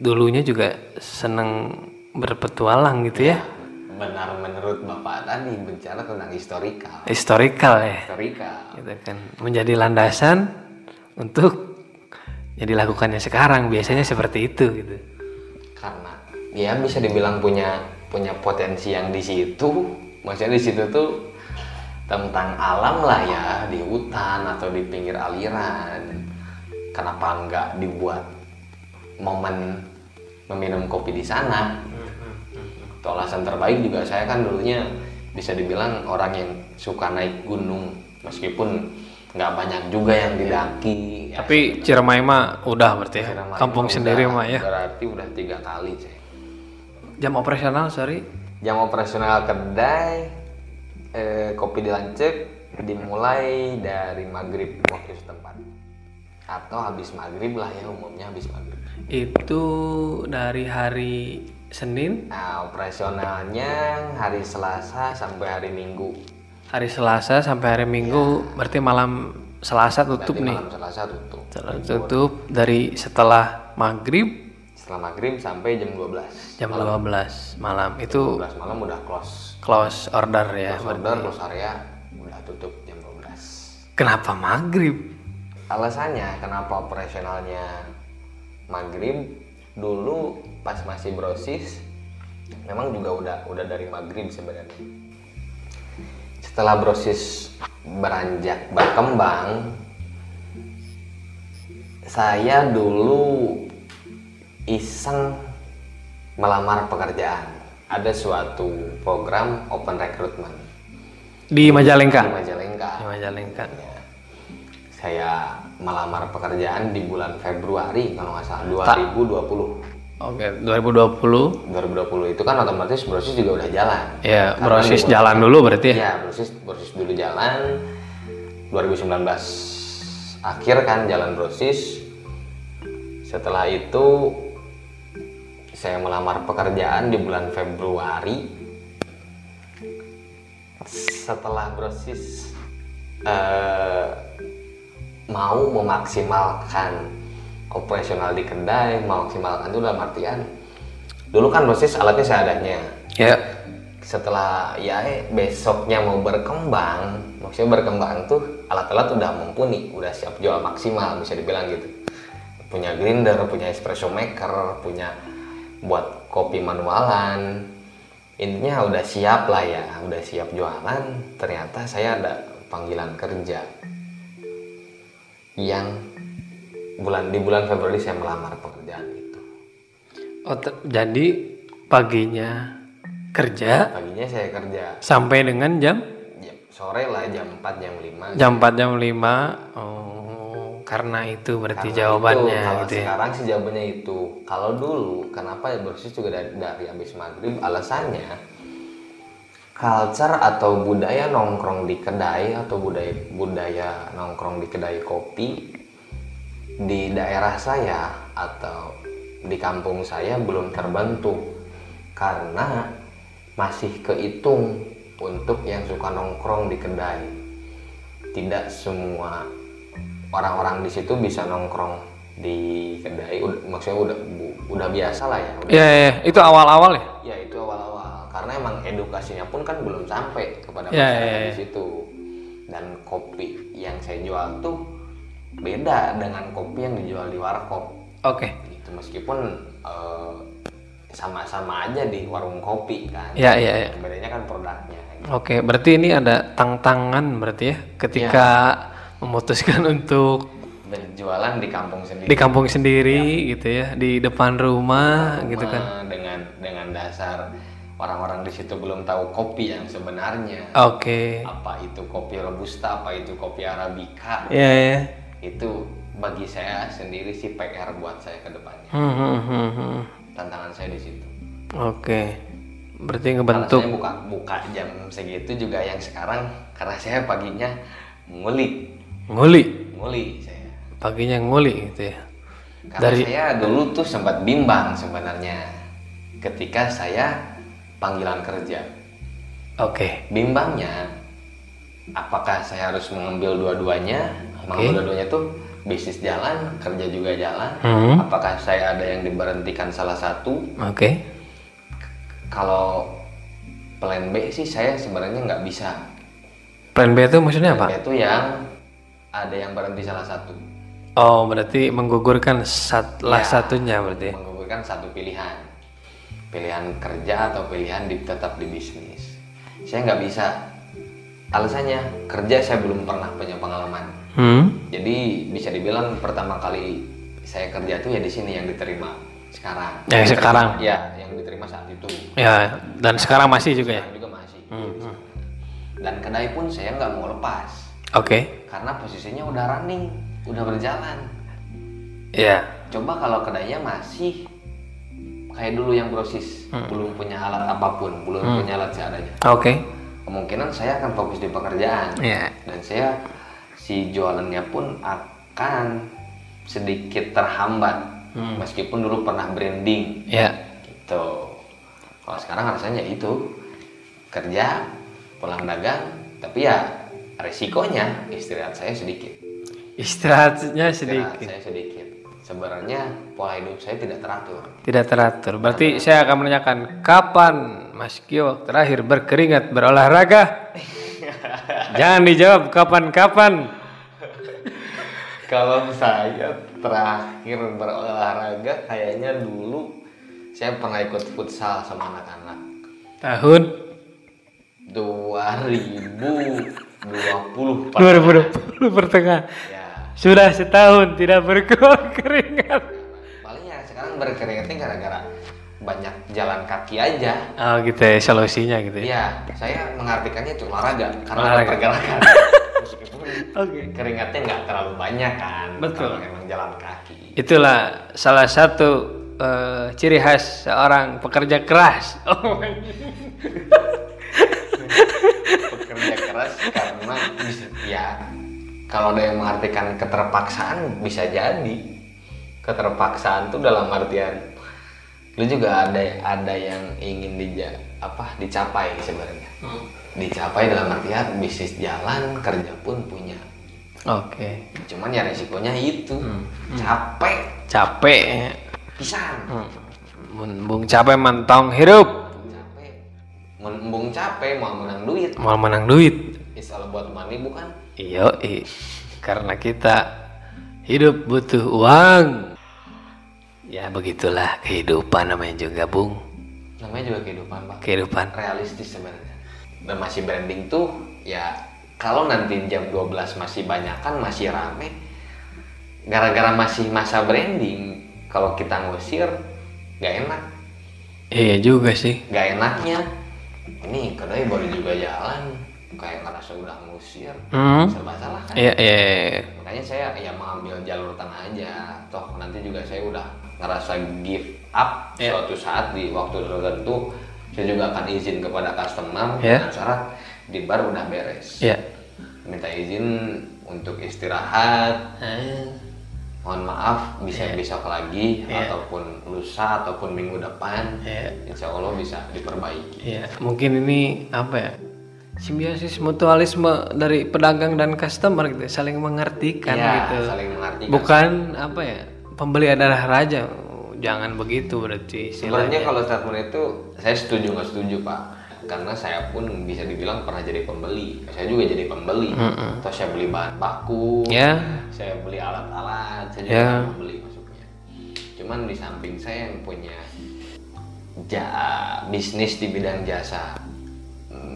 dulunya juga seneng berpetualang gitu ya Benar menurut Bapak tadi bicara tentang historikal. historical ya Historikal. gitu kan menjadi landasan untuk yang dilakukannya sekarang biasanya seperti itu gitu Karena dia bisa dibilang punya punya potensi yang di situ. Maksudnya di situ tuh tentang alam lah ya di hutan atau di pinggir aliran. Kenapa nggak dibuat momen meminum kopi di sana? Alasan terbaik juga saya kan dulunya bisa dibilang orang yang suka naik gunung meskipun nggak banyak juga yang didaki. Ya, tapi Ciremai mah udah berarti ya Ciremai kampung sendiri mah ya Berarti udah tiga kali saya. jam operasional sorry Jam operasional kedai eh, kopi di Lancek dimulai dari maghrib waktu setempat atau habis maghrib lah ya umumnya habis maghrib. itu dari hari Senin Nah operasionalnya hari Selasa sampai hari Minggu. hari Selasa sampai hari Minggu berarti malam Selasa tutup Berarti nih malam Selasa tutup. Setelah tutup dari setelah maghrib Setelah maghrib sampai jam 12. jam 12 malam itu 12 malam udah close. close order ya Close order, close area udah tutup jam 12. kenapa maghrib Alasannya kenapa operasionalnya maghrib dulu pas masih brosis memang juga udah udah dari maghrib sebenarnya. Setelah brosis beranjak berkembang, saya dulu iseng melamar pekerjaan. Ada suatu program open recruitment di di Majalengka Majalengka. di Majalengka Ya. Saya melamar pekerjaan di bulan Februari kalau nggak salah 2020. oke 2020 2020 itu kan otomatis brosis juga udah jalan. ya Karena brosis jalan dulu berarti ya Iya, brosis brosis dulu jalan 2019 akhir kan jalan brosis. Setelah itu saya melamar pekerjaan di bulan Februari. Setelah brosis eh, mau memaksimalkan operasional di kedai, memaksimalkan itu dalam artian dulu kan brosis alatnya seadanya. Ya. Setelah ya eh, besoknya mau berkembang maksudnya berkembang tuh alat-alat udah mumpuni udah siap jual maksimal bisa dibilang gitu. Punya grinder punya espresso maker punya buat kopi manualan. Intinya udah siap lah ya udah siap jualan ternyata saya ada panggilan kerja yang bulan di bulan Februari saya melamar pekerjaan itu. Oh, jadi paginya kerja? Paginya saya kerja. Sampai dengan jam? Jam sore lah jam 4 jam 5 jam 4 jam 5 oh karena itu berarti Karena jawabannya itu, kalau gitu ya? sekarang sih jawabannya itu. Kalau dulu kenapa ya brosis juga dari, dari habis maghrib? Alasannya culture atau budaya nongkrong di kedai atau budaya budaya nongkrong di kedai kopi di daerah saya atau di kampung saya belum terbentuk karena masih kehitung untuk yang suka nongkrong di kedai tidak semua orang-orang di situ bisa nongkrong di kedai udah, maksudnya udah udah biasa lah ya udah Ya, ya, ya. itu awal-awal ya? ya itu awal-awal karena emang edukasinya pun kan belum sampai kepada Ya, masyarakat ya, ya. di situ dan kopi yang saya jual tuh beda dengan kopi yang dijual di warkop Oke. gitu meskipun eh, sama-sama aja di warung kopi kan Ya, ya, ya. bedanya kan produknya Oke, berarti ini ada tang-tangan berarti ya ketika memutuskan untuk berjualan di kampung sendiri di kampung sendiri gitu ya, di depan rumah gitu kan. Rumah dengan dengan dasar orang-orang di situ belum tahu kopi yang sebenarnya Oke. apa itu kopi robusta apa itu kopi arabica Ya, ya. itu bagi saya sendiri sih PR buat saya ke depannya Hmm, hmm, hmm, hmm. tantangan saya di situ Oke. Berarti kalau ngebentuk saya buka buka jam segitu juga yang sekarang karena saya paginya nguli nguli. nguli saya Paginya nguli gitu ya. karena Dari- saya dulu tuh sempat bimbang sebenarnya ketika saya panggilan kerja Oke. bimbangnya apakah saya harus mengambil dua-duanya mengambil dua-duanya tuh bisnis jalan kerja juga jalan Hmm. apakah saya ada yang diberhentikan salah satu Oke. kalau plan B sih saya sebenarnya nggak bisa Plan B itu maksudnya plan apa? B itu yang ada yang berhenti salah satu Oh, berarti menggugurkan salah Ya, satunya berarti. menggugurkan satu pilihan pilihan kerja atau pilihan di, tetap di bisnis saya nggak bisa alasannya kerja saya belum pernah punya pengalaman Hmm. jadi bisa dibilang pertama kali saya kerja tuh ya di sini yang diterima sekarang Yang sekarang? ya yang diterima saat itu Ya, dan sekarang masih juga ya. Juga masih Hmm, dan kedai pun saya nggak mau lepas Oke. karena posisinya udah running udah berjalan Ya. coba kalau kedainya masih kayak dulu yang proses Hmm. belum punya alat apa pun belum punya alat seadanya Oke. kemungkinan saya akan fokus di pekerjaan Ya. dan saya si jualannya pun akan sedikit terhambat Hmm. meskipun dulu pernah branding Ya. gitu kalau sekarang rasanya itu kerja pulang dagang tapi ya resikonya istirahat saya sedikit Istirahatnya istirahat sedikit. saya sedikit sebenarnya pola hidup saya tidak teratur Tidak teratur. Berarti saya akan menanyakan kapan Mas Kio terakhir berkeringat berolahraga? Jangan dijawab kapan-kapan. Kalau saya terakhir berolahraga kayaknya dulu saya pernah ikut futsal sama anak-anak Tahun 2020 Pak. 2020 pertengahan. Ya, Sudah setahun tidak berkeringat. paling ya sekarang berkeringatnya gara-gara banyak jalan kaki aja. Oh gitu ya solusinya gitu ya. Iya, saya mengartikannya itu olahraga karena ada Olahraga. pergerakan. Meskipun Oke. keringatnya nggak terlalu banyak kan, Betul. kalau emang jalan kaki. Itulah salah satu eh, ciri khas seorang pekerja keras. Oh, bekerja keras karena ya kalau ada yang mengartikan keterpaksaan bisa jadi. Keterpaksaan tuh dalam artian lu juga ada ada yang ingin dija, apa dicapai sebenarnya. Dicapai dalam artian bisnis jalan kerja pun punya. Oke. cuman ya resikonya itu. Capek. Capek. pisang Hmm. Mun Bung capek mantong hidup. capek. Membung capek mau menang duit. Mau menang duit. is all about money bukan Iyo, karena kita hidup butuh uang. Ya begitulah kehidupan namanya juga Bung. namanya juga kehidupan pak Kehidupan. realistis sebenarnya dan masih branding tuh ya kalau nanti jam 12 masih banyak kan masih rame gara-gara masih masa branding kalau kita ngusir gak enak Iya juga sih. gak enaknya ini kedai baru juga jalan kayak ngerasa udah ngusir Hmm. serba salah kan Iya, iya, iya. makanya saya ya mengambil jalur tengah aja toh nanti juga saya udah ngerasa give up Iya. suatu saat di waktu tertentu saya juga akan izin kepada customer Iya. dengan syarat di bar udah beres Iya. minta izin untuk istirahat Eh, mohon maaf bisa besok lagi Iya. ataupun lusa ataupun minggu depan Iya. insya Allah bisa diperbaiki Iya, mungkin ini apa ya? Simbiosis mutualisme dari pedagang dan customer gitu saling mengertikan Iya, gitu saling mengerti bukan apa ya pembeli adalah raja jangan begitu berarti Sebenarnya kalau statement itu saya setuju nggak setuju pak, karena saya pun bisa dibilang pernah jadi pembeli. Saya juga jadi pembeli. Atau saya beli bahan baku, ya saya beli alat-alat, saya juga Ya. pembeli masuknya. Cuman di samping saya yang punya ja bisnis di bidang jasa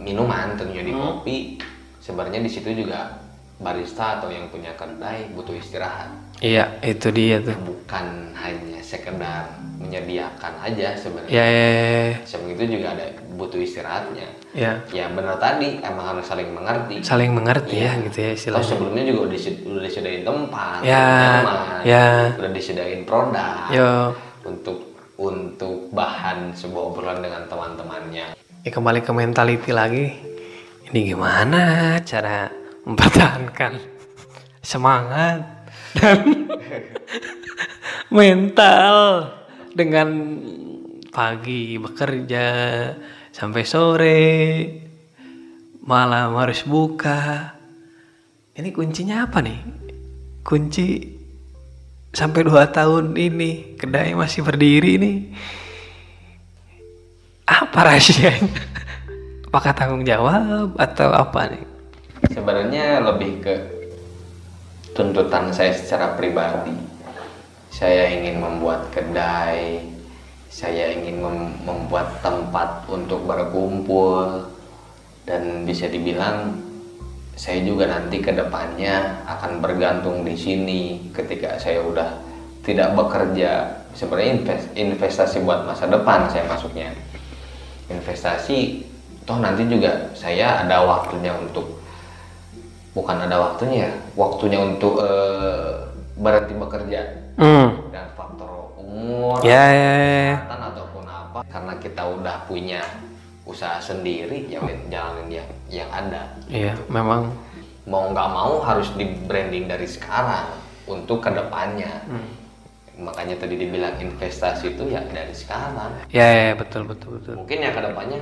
minuman tentunya di kopi, sebenarnya di situ juga barista atau yang punya kedai butuh istirahat iya itu dia tuh bukan hanya sekedar menyediakan aja sebenarnya ya ya ya, Sebelum itu juga ada butuh istirahatnya. ya. Ya benar tadi emang harus saling mengerti. saling mengerti ya gitu ya Kalau istilahnya sebelumnya juga udah, udah disediain tempat, Ya, nyaman, ya. udah disediain produk yo untuk untuk bahan sebuah obrolan dengan teman-temannya. Ya kembali ke mentality lagi. Ini gimana cara mempertahankan semangat dan mental dengan pagi bekerja sampai sore malam harus buka. Ini kuncinya apa nih? Kunci sampai dua tahun ini kedai masih berdiri nih apa rahasianya apakah tanggung jawab atau apa nih Sebenarnya lebih ke tuntutan saya secara pribadi. Saya ingin membuat kedai, saya ingin mem- membuat tempat untuk berkumpul, dan bisa dibilang saya juga nanti ke depannya akan bergantung di sini ketika saya udah tidak bekerja. Sebenarnya invest- investasi buat masa depan saya masuknya. Investasi toh nanti juga saya ada waktunya untuk bukan ada waktunya ya, waktunya untuk eh, berhenti bekerja. Hmm. dan faktor umur ya ya ya kesehatan ataupun apa karena kita udah punya usaha sendiri ya jalanin yang yang ada. Iya memang. Mau nggak mau harus di branding dari sekarang untuk ke depannya Hmm. Makanya tadi dibilang investasi itu ya dari sekarang ya, ya ya, betul betul betul mungkin ya ke depannya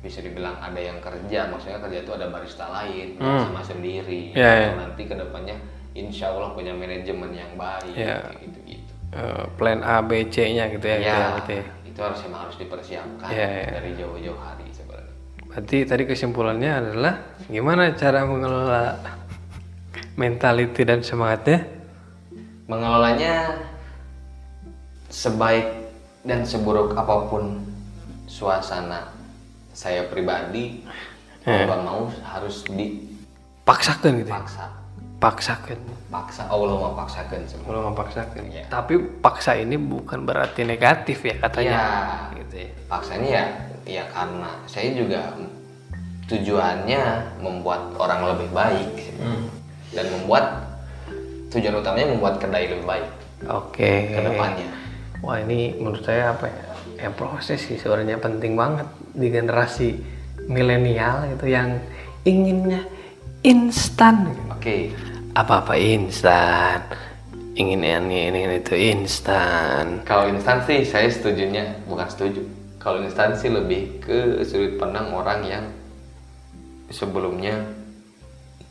bisa dibilang ada yang kerja maksudnya kerja itu ada barista lain Hmm. sama sendiri Ya, ya. nanti ke depannya insya Allah punya manajemen yang baik Ya. gitu gitu Eh, plan A B C nya gitu ya, ya, gitu ya. itu harus emang harus dipersiapkan Ya, ya. dari jauh-jauh hari sebenarnya berarti tadi kesimpulannya adalah gimana cara mengelola mentality dan semangatnya mengelolanya sebaik dan seburuk apa pun suasana saya pribadi Ya. kalau mau harus dipaksa paksakan gitu ya? paksakan paksa Allah mau paksakan semua kalau memaksakan Iya. tapi paksa ini bukan berarti negatif ya katanya Iya. gitu ya paksanya ya ya karena saya juga tujuannya membuat orang lebih baik Hmm. dan membuat tujuan utamanya membuat kedai lebih baik oke ke depannya wah ini menurut saya apa ya? Ya proses sih sebenarnya penting banget di generasi milenial itu yang inginnya instan gitu. oke apa-apa instan. Ingin ini ingin itu instan. Kalau instansi saya setujunya. Bukan setuju. Kalau instansi lebih ke sudut pandang orang yang sebelumnya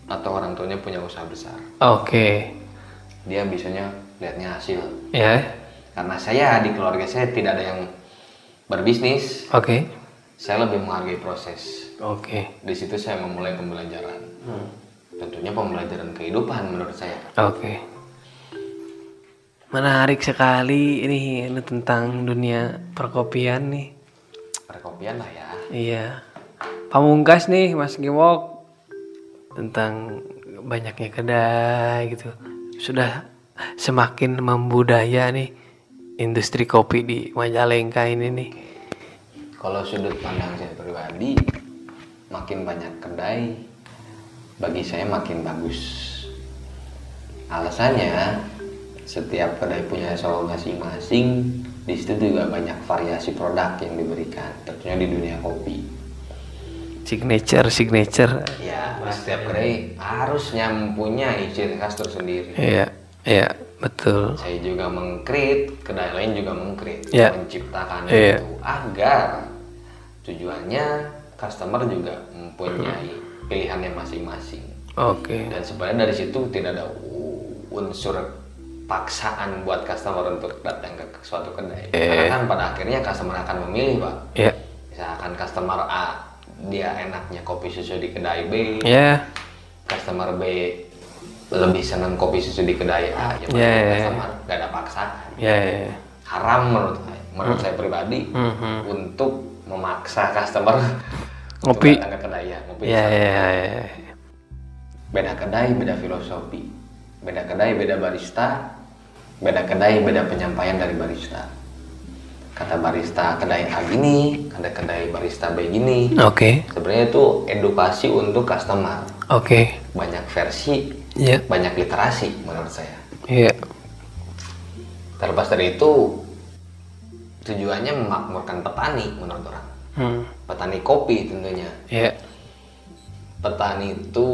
atau orang tuanya punya usaha besar. Oke. Dia bisanya lihatnya hasil. Ya karena saya di keluarga saya tidak ada yang berbisnis. Oke. Saya lebih menghargai proses. Oke. Di situ saya memulai pembelajaran. Tentunya pembelajaran kehidupan menurut saya. Oke. Menarik sekali ini ini tentang dunia perkopian nih. Perkopian lah ya. Iya. Pamungkas nih Mas Giwok tentang banyaknya kedai gitu. Sudah semakin membudaya nih industri kopi di Majalengka ini nih. kalau sudut pandang saya pribadi makin banyak kedai bagi saya makin bagus alasannya setiap kedai punya solo masing-masing di situ juga banyak variasi produk yang diberikan tentunya di dunia kopi Signature signature. ya setiap kedai harusnya mempunyai ciri khas tersendiri Iya, iya, betul. saya juga mengkrit kedai lain juga mengkrit Ya. menciptakan Iya. itu agar tujuannya customer juga mempunyai pilihannya masing-masing Oke. dan sebenarnya dari situ tidak ada unsur paksaan buat customer untuk datang ke suatu kedai karena kan pada akhirnya customer akan memilih pak Ya. misalkan customer A dia enaknya kopi susu di kedai B Ya. customer B lebih senang kopi susu di kedai A ya yeah. customer gak ada paksaan Ya. ya, ya. haram menurut saya menurut saya pribadi Mhm. untuk memaksa customer Ngopi. ke kedai ya ngopi Ya, ya, ya, ya. beda kedai beda filosofi beda kedai beda barista beda kedai beda penyampaian dari barista kata barista kedai A gini kata kedai barista B gini Oke. sebenarnya itu edukasi untuk customer Oke. banyak versi Ya. banyak literasi menurut saya Iya. terlepas dari itu tujuannya memakmurkan petani menurut orang Hmm. petani kopi tentunya Ya. petani itu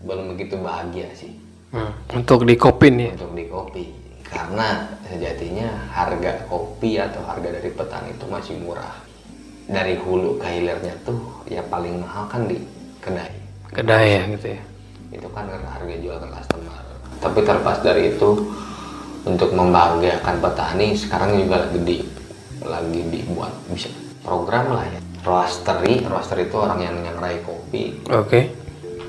belum begitu bahagia sih Hmm. Untuk di kopin ya. untuk di kopi karena sejatinya harga kopi atau harga dari petani itu masih murah dari hulu ke hilirnya tuh ya paling mahal kan di kedai Kedai ya gitu ya. Itu kan harga jual ke customer tapi terlepas dari itu untuk membahagiakan petani sekarang juga lagi di lagi dibuat bisa program lah ya roastery roastery itu orang yang nyangrai kopi Oke.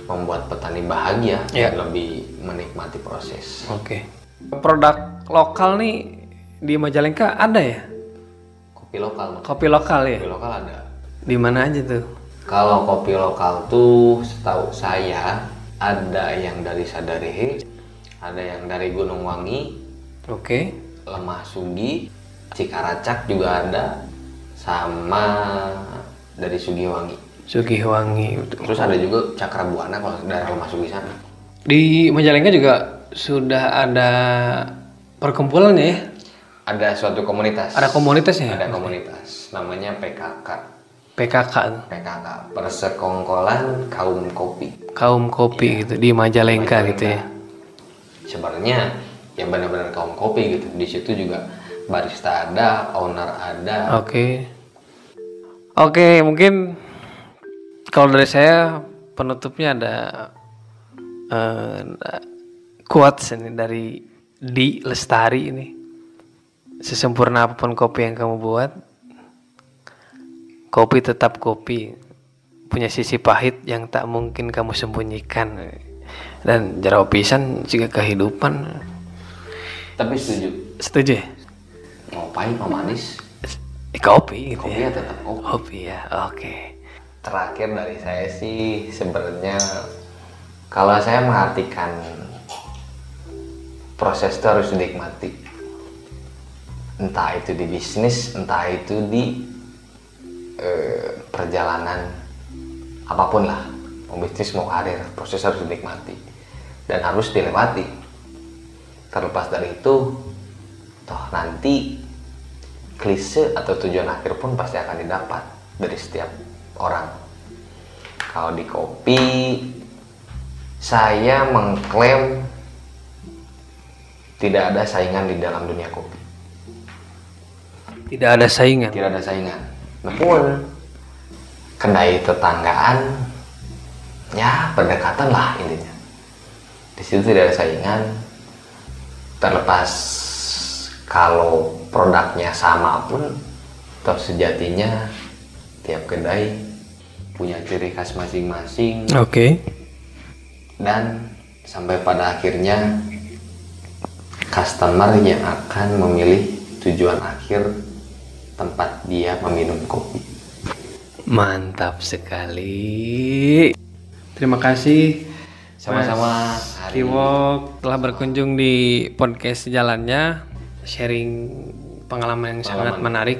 membuat petani bahagia dan lebih menikmati proses Oke. Produk lokal nih di Majalengka ada ya? kopi lokal Mas. Kopi lokal ya? kopi lokal ada Di mana aja tuh? kalau kopi lokal tuh setahu saya ada yang dari Sadarehe ada yang dari Gunung Wangi Oke. Lemah Sugi, Cikaracak juga ada, sama dari Sugiwangi. Sugiwangi. Terus ada juga Cakra Buana kalau dari Lemah Sugi sana. Di Majalengka juga sudah ada perkumpulannya ya? Ada suatu komunitas. Ada komunitasnya? Ada komunitas, namanya PKK. PKK. PKK, Persekongkolan Kaum Kopi. Kaum kopi gitu di Majalengka gitu ya. Sebenarnya yang benar-benar kaum kopi gitu. Di situ juga barista ada, owner ada. Oke. Oke, mungkin kalau dari saya penutupnya ada eh, quotes ini dari Di Lestari ini. Sesempurna apa pun kopi yang kamu buat, kopi tetap kopi. Punya sisi pahit yang tak mungkin kamu sembunyikan. Dan jarau pisan juga kehidupan. Tapi setuju. Setuju? Mau pahit, mau manis, Eh, Kopi gitu kopi ya. ya tetap kopi. Kopi ya, oke. terakhir dari saya sih sebenarnya kalau saya mengartikan proses itu harus dinikmati entah itu di bisnis entah itu di eh, perjalanan apa pun lah mau bisnis mau karir proses harus dinikmati dan harus dilewati terlepas dari itu toh nanti klise atau tujuan akhir pun pasti akan didapat dari setiap orang. Kalau di kopi, saya mengklaim tidak ada saingan di dalam dunia kopi. Tidak ada saingan. Tidak ada saingan. Namun kedai tetanggaan, ya pendekatan lah intinya. Di situ tidak ada saingan. Terlepas kalau produknya sama pun, toh sejatinya tiap kedai punya ciri khas masing-masing Oke. dan sampai pada akhirnya customer yang akan memilih tujuan akhir tempat dia meminum kopi. Mantap sekali. Terima kasih Sama-sama. Kiwok telah berkunjung di podcast jalannya sharing pengalaman yang sangat menarik